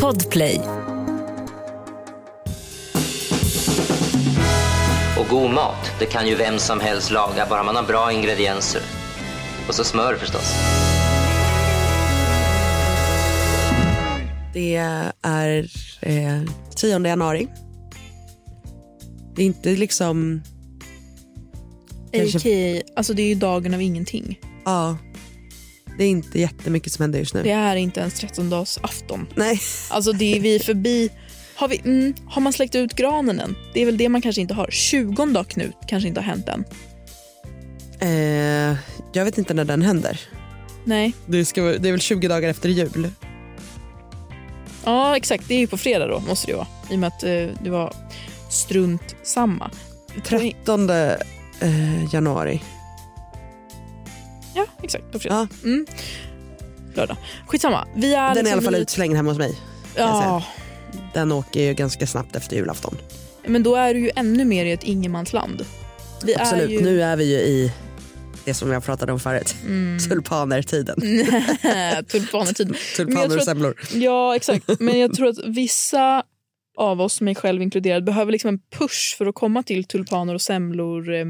Podplay. Och god mat, det kan ju vem som helst laga, bara man har bra ingredienser. Och så smör förstås. Det är eh, 10 januari. Det är inte liksom... Kanske- Okej, alltså det är ju dagen av ingenting. Ja. Det är inte jättemycket som händer just nu. Det är inte ens 13 afton. Nej. Alltså det är vi förbi. Har, vi, mm, har man släckt ut granen än? Det är väl det man kanske inte har. 20 dag Knut kanske inte har hänt än. Eh, jag vet inte när den händer. Nej. Det, ska, det är väl 20 dagar efter jul. Ja exakt, det är ju på fredag då måste det vara. I och med att eh, det var strunt samma. 13 eh, januari. Exakt, på fredag. Ja. Mm. Lördag. Skitsamma. Vi är Den är i alla liksom fall utslängd hemma hos mig. Ja, Den åker ju ganska snabbt efter julafton. men då är du ju ännu mer i ett ingenmansland. Vi Absolut, är ju... nu är vi ju i det som jag pratade om förut. Tulpaner-tiden. Tulpanertid. Men jag Tulpaner och semlor. Ja, exakt. Men jag tror att vissa av oss, mig själv inkluderad, behöver liksom en push för att komma till tulpaner och semlor eh,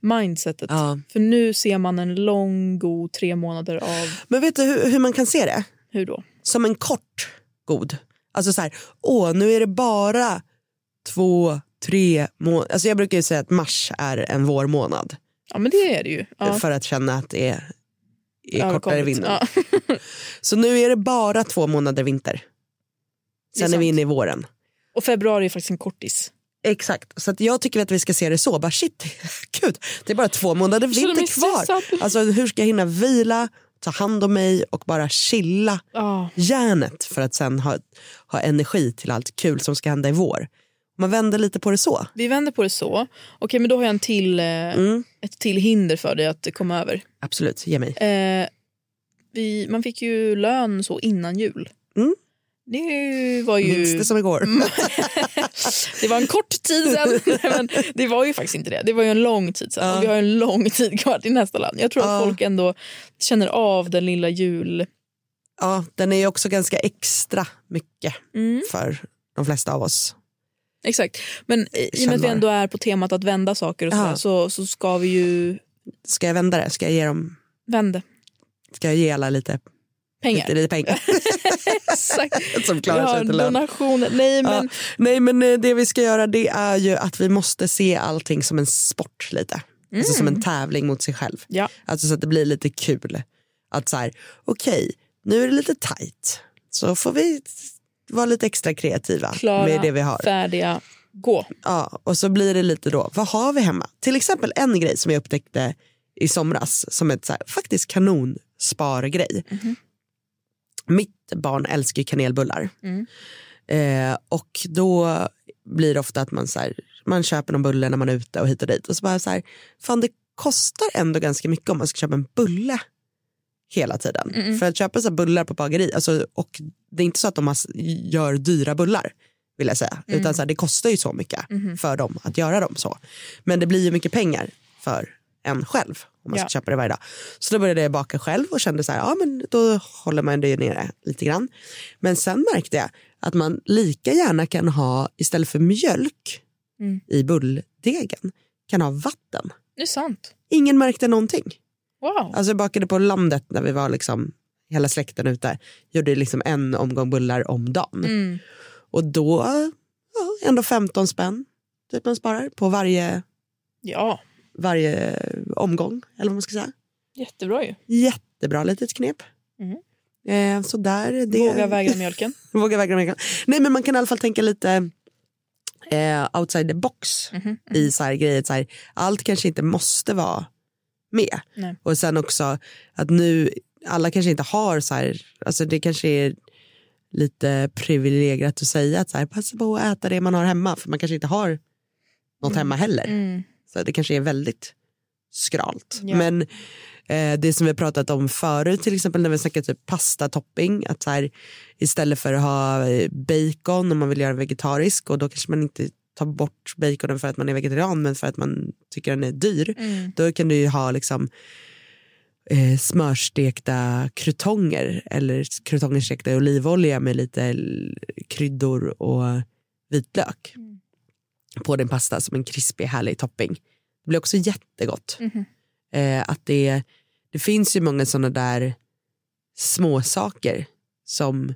mindsetet. Ja. För nu ser man en lång, god tre månader av... Men vet du hur, hur man kan se det? Hur då? Som en kort god. Alltså så här, åh nu är det bara två, tre månader. Alltså jag brukar ju säga att mars är en vårmånad. Ja, men det är det ju. Ja. För att känna att det är, är Ja, kortare vinter. Ja. Så nu är det bara två månader vinter. Det är Sen är, vi inne i våren. Och februari är faktiskt en kortis. Exakt, så att jag tycker att vi ska se det så. Bara shit, gud, det är bara två månader vinter kvar. Alltså hur ska jag hinna vila, ta hand om mig och bara chilla Ja. järnet för att sen ha, ha energi till allt kul som ska hända i vår. Man vänder lite på det så. Vi vänder på det så. Okej, men då har jag en till, eh, Mm. ett till hinder för dig att komma över. Absolut, ge mig. Eh, vi, man fick ju lön så innan jul. Mm. Det var ju... Minns det som igår. Det var en kort tid sen. Men det var ju faktiskt inte det. Det var ju en lång tid sen. Ja. Vi har en lång tid kvar till nästa land. Jag tror att Ja. folk ändå känner av den lilla jul... Ja, den är ju också ganska extra mycket Mm. för de flesta av oss. Exakt. Men i och med att vi ändå är på temat att vända saker och Ja. sådär, så, så ska vi ju Ska jag vända det? Ska jag ge, dem, vända ska jag ge alla lite, pengar. lite, lite pengar? Exakt. som klarar sig till lön. Nej, men Ja. Nej men det vi ska göra det är ju att vi måste se allting som en sport lite. Alltså som en tävling mot sig själv. Ja. Alltså så att det blir lite kul. Att så här, okej, nu är det lite tajt. Så får vi vara lite extra kreativa klara, med det vi har. färdiga, gå. Ja, och så blir det lite då, vad har vi hemma? Till exempel en grej som jag upptäckte i somras som ett så här, faktiskt kanonspargrej. Mitt barn älskar kanelbullar. Mm. Eh, och då blir det ofta att man, så här, man köper någon bulle när man är ute och hit och dit. Och så bara så här, fan det kostar ändå ganska mycket om man ska köpa en bulle hela tiden. För att köpa så bullar på bageri, alltså, och det är inte så att de har, gör dyra bullar vill jag säga. Utan så här, det kostar ju så mycket för dem att göra dem så. Men det blir ju mycket pengar för en själv om man ska Ja. köpa det varje dag. Så då började jag baka själv och kände så här, ja men då håller man det nere lite grann. Men sen märkte jag att man lika gärna kan ha, istället för mjölk Mm. i bulldegen, kan ha vatten. Det är sant. Ingen märkte någonting. Wow. Alltså jag bakade på landet när vi var liksom hela släkten ute. Gjorde liksom en omgång bullar om dagen. Mm. Och då, ja, ändå 15 spänn typ man sparar på varje, Ja, varje omgång. Eller vad man ska säga. jättebra ju. Jättebra litet knep. Mm. Eh, så där, det, Våga vägra mjölken. Våga vägra mjölken. Nej men man kan i alla fall tänka lite eh, outside the box Mhm, i så här grejer. Så här, allt kanske inte måste vara med. Nej. Och sen också att nu, alla kanske inte har så här, alltså det kanske är lite privilegierat att säga att så här, passa på att äta det man har hemma för man kanske inte har något hemma heller. Mm. Så det kanske är väldigt skralt. Ja. Men eh, det som vi pratat om förut, till exempel när vi snackar typ pastatopping, att så här, istället för att ha eh, bacon om man vill göra vegetarisk och då kanske man inte tar bort baconen för att man är vegetarian men för att man tycker den är dyr. Mm. Då kan du ju ha liksom eh, smörstekta krutonger eller krutonger stekta i olivolja med lite kryddor och vitlök på din pasta som en krispig härlig topping. Det blir också jättegott. Mhm. Eh, att det, det finns ju många sådana där små saker som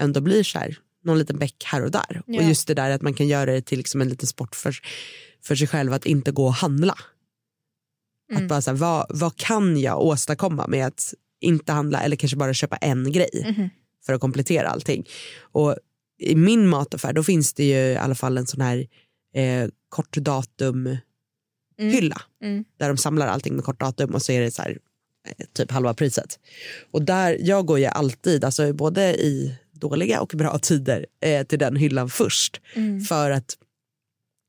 ändå blir så här, någon liten bäck här och där. Ja. Och just det där att man kan göra det till liksom en liten sport för, för sig själv att inte gå och handla. Mm. Att bara så här, vad, vad kan jag åstadkomma med att inte handla eller kanske bara köpa en grej Mhm. för att komplettera allting. Och i min mataffär då finns det ju i alla fall en sån här eh, kort datum hylla Mm. där de samlar allting med kort datum och så är det så här, eh, typ halva priset. Och där, jag går ju alltid, alltså både i dåliga och bra tider eh, till den hyllan först. Mm. För att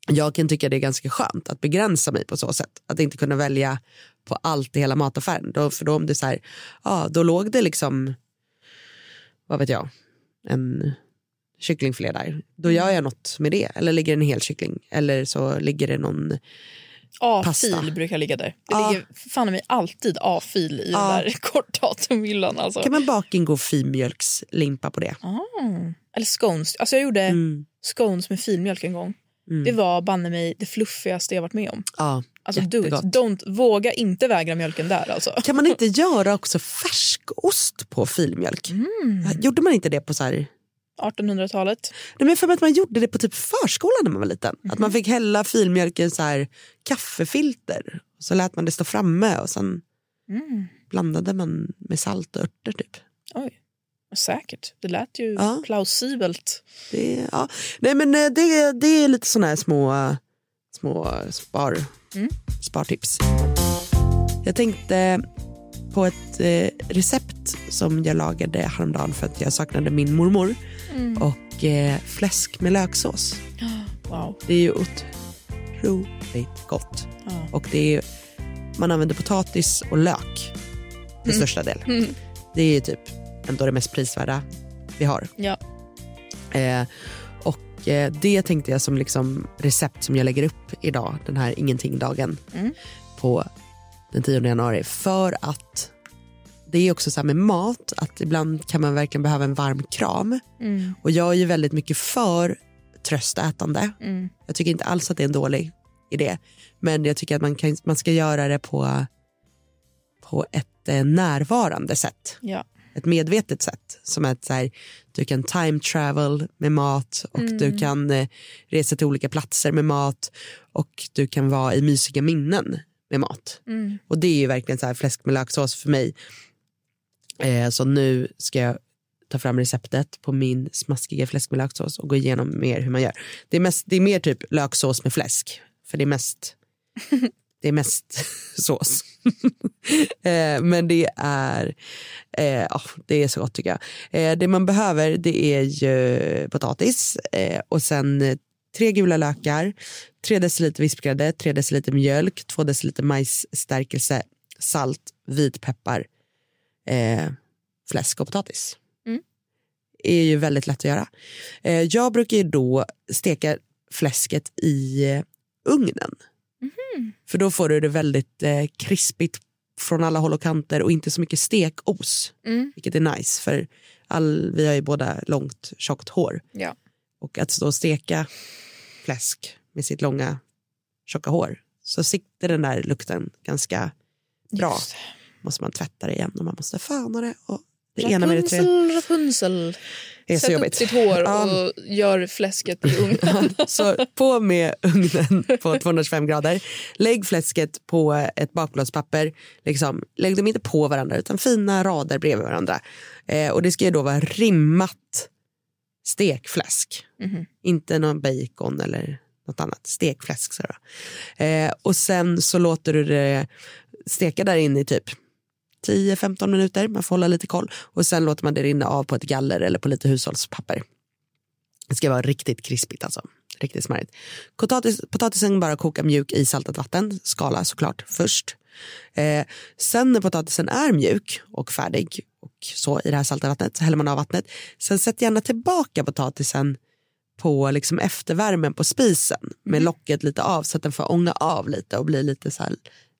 jag kan tycka det är ganska skönt att begränsa mig på så sätt. Att inte kunna välja på allt i hela mataffären. Då, för då om det är så här, ja då låg det liksom, vad vet jag, en kycklingfilé där. Då gör jag något med det. Eller ligger en hel kyckling. Eller så ligger det någon A-fil brukar ligga där. Det Ja. ligger fan mig alltid A-fil i Ja. den där kortdatumhyllan. Alltså. Kan man baka in god filmjölkslimpa på det? Ah. Eller scones. Alltså jag gjorde Mm. scones med filmjölk en gång. Mm. Det var banne mig det fluffigaste jag varit med om. Ja, Alltså do it. Don't, våga inte vägra mjölken där alltså. Kan man inte göra också färskost på filmjölk? Mm. Gjorde man inte det på så här... 1800-talet. Nej, men för att man gjorde det på typ förskolan när man var liten. Att man fick hälla filmjölk i en så här kaffefilter. Så lät man det stå framme och sen Mm. blandade man med salt och örter typ. Oj. Säkert. Det lät ju Ja. plausibelt. Det, ja. Nej men eh, det, det är lite sådana här små, små spar, Mm. spartips. Jag tänkte på ett eh, recept som jag lagade häromdagen för att jag saknade min mormor. Mm. Och eh, fläsk med löksås. Wow. Det är ju otroligt gott. Ja. Och det är, man använder potatis och lök till Mm. största del. Mm. Det är ju typ ändå det mest prisvärda vi har. Ja. Eh, och eh, det tänkte jag som liksom recept som jag lägger upp idag, den här ingenting-dagen Mm. på den 10 januari. För att det är också så här med mat, att ibland kan man verkligen behöva en varm kram. Mm. Och jag är ju väldigt mycket för tröstätande. Mm. Jag tycker inte alls att det är en dålig idé. Men jag tycker att man, kan, man ska göra det på, på ett eh, närvarande sätt. Ja. Ett medvetet sätt. Som att så här, du kan time travel med mat och Mm. du kan eh, resa till olika platser med mat och du kan vara i mysiga minnen med mat. Mm. Och det är ju verkligen så här fläsk med löksås för mig. Eh, så nu ska jag ta fram receptet på min smaskiga fläsk med löksås och gå igenom mer hur man gör. Det är, mest, det är mer typ löksås med fläsk. För det är mest, det är mest sås. eh, men det är, eh, det är så gott tycker jag. Eh, det man behöver det är ju potatis och sen tre gula lökar, tre deciliter vispgrädde, tre deciliter mjölk, två deciliter majsstärkelse, salt, vitpeppar, eh, fläsk och potatis. Mm. är ju väldigt lätt att göra. Eh, jag brukar ju då steka fläsket i eh, ugnen. För då får du det väldigt eh, krispigt från alla håll och kanter och inte så mycket stekos. Mm. Vilket är nice för all, vi har ju båda långt tjockt hår. Ja. Och att stå och steka fläsk med sitt långa tjocka hår så sitter den där lukten ganska bra. Just. Måste man tvätta det igen och man måste föna det. Och det ena med det tre Rapunzel, Rapunzel. är så Sätt jobbigt. upp ditt hår Ja. och gör fläsket i ugnen. Så på med ugnen på 225 grader. Lägg fläsket på ett bakplåtspapper. Liksom, lägg dem inte på varandra utan fina rader bredvid varandra. Eh, och det ska ju då vara rimmat stekfläsk. Mhm. Inte någon bacon eller något annat. Stekfläsk. Så. Eh, och sen så låter du det steka där inne i typ 10-15 minuter. Man får hålla lite koll. Och sen låter man det rinna av på ett galler eller på lite hushållspapper. Det ska vara riktigt krispigt alltså. Riktigt smarrigt. Potatis, potatisen bara koka mjuk i saltat vatten. Skala såklart först. Eh, sen när potatisen är mjuk och färdig och så i det här salta vattnet så häller man av vattnet. Sen sätt gärna tillbaka potatisen på liksom eftervärmen på spisen med locket lite av så att den får ånga av lite och bli lite så här,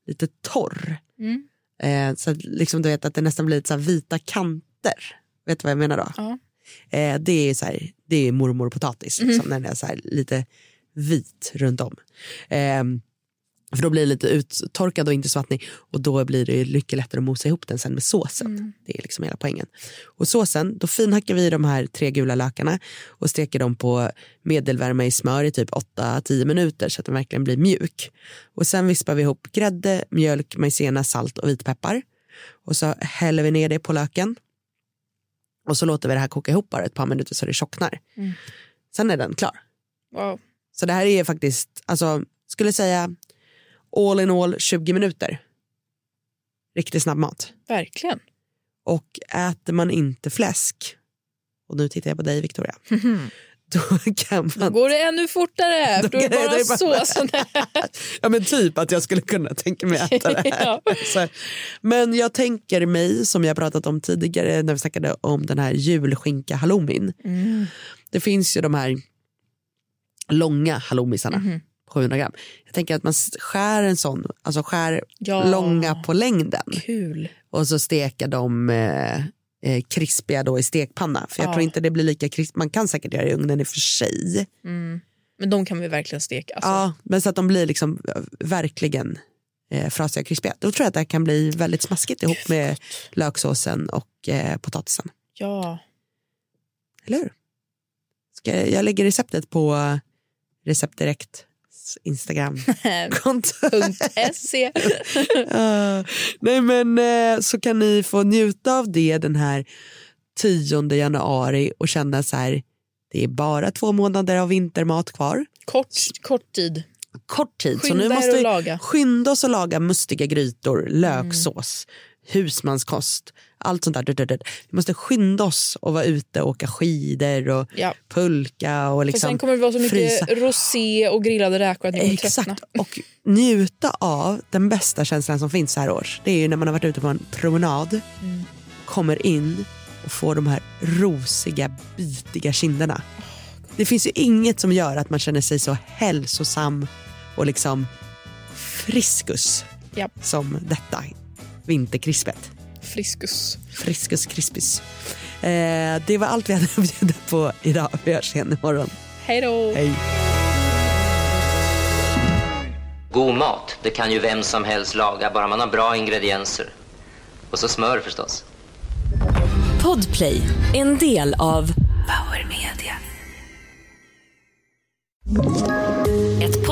lite torr. Mm. Eh, så liksom du vet att det nästan blir lite så vita kanter. Vet du vad jag menar då? Ja. Eh, det är så här, det är mormor potatis, liksom, när den är så lite vit runt om. Eh, för då blir det lite uttorkad och inte så vattnig och då blir det mycket lättare att mosa ihop den sen med såsen. Det är liksom hela poängen. Och såsen, då finhackar vi de här tre gula lökarna och steker dem på medelvärme i smör i typ 8-10 minuter så att den verkligen blir mjuk. Och sen vispar vi ihop grädde, mjölk, maizena, salt och vitpeppar. Och så häller vi ner det på löken. Och så låter vi det här koka ihop bara ett par minuter så det tjocknar. Sen är den klar. Wow. Så det här är faktiskt, alltså, skulle säga all in all 20 minuter. Riktigt snabb mat. Verkligen. Och äter man inte fläsk, och nu tittar jag på dig Victoria, då kan Då man... går det ännu fortare. Då Då är det går det bara bara- såsen. Ja men typ att jag skulle kunna tänka mig äta det här. Ja. Men jag tänker mig, som jag pratat om tidigare när vi snackade om den här julskinka halloumin. Mm. Det finns ju de här långa halloumisarna Mhm. På 700 gram. Jag tänker att man skär en sån, alltså skär Ja. långa på längden Kul. och så steker de eh, eh, krispiga då i stekpanna. För jag Ja. tror inte det blir lika krispigt. Man kan säkert göra det i ugnen i och för sig. Mm. Men de kan vi verkligen steka. Alltså. Ja, men så att de blir liksom eh, verkligen eh, frasiga och krispiga. Då tror jag att det här kan bli väldigt smaskigt ihop med löksåsen och eh, potatisen. ja. Eller hur? Ska jag, jag lägger receptet på Recept Direkt Instagram-konto. .se. Ja. nej men eh, så kan ni få njuta av det den här 10 januari och känna så här det är bara två månader av vintermat kvar. Kort, kort tid. Kort tid. så Skynda nu er måste vi laga. skynda oss att laga mustiga grytor, löksås, husmanskost, allt sånt där. Vi måste skynda oss och vara ute och åka skidor och Ja. pulka och För liksom sen kommer det vara så mycket frysa. rosé och grillade räkor att ni kommer Exakt, tröttna. och njuta av den bästa känslan som finns så här års. Det är ju när man har varit ute på en promenad, Mm. kommer in och får de här rosiga, bitiga kinderna. Det finns ju inget som gör att man känner sig så hälsosam och liksom friskus Japp. som detta vinterkrispet. Friskus. Friskus krispis. Eh, det var allt vi hade att bjuda på idag. Vi hörs igen imorgon. Hej då! Hej! God mat, det kan ju vem som helst laga, bara man har bra ingredienser. Och så smör förstås. Podplay, en del av Power Media.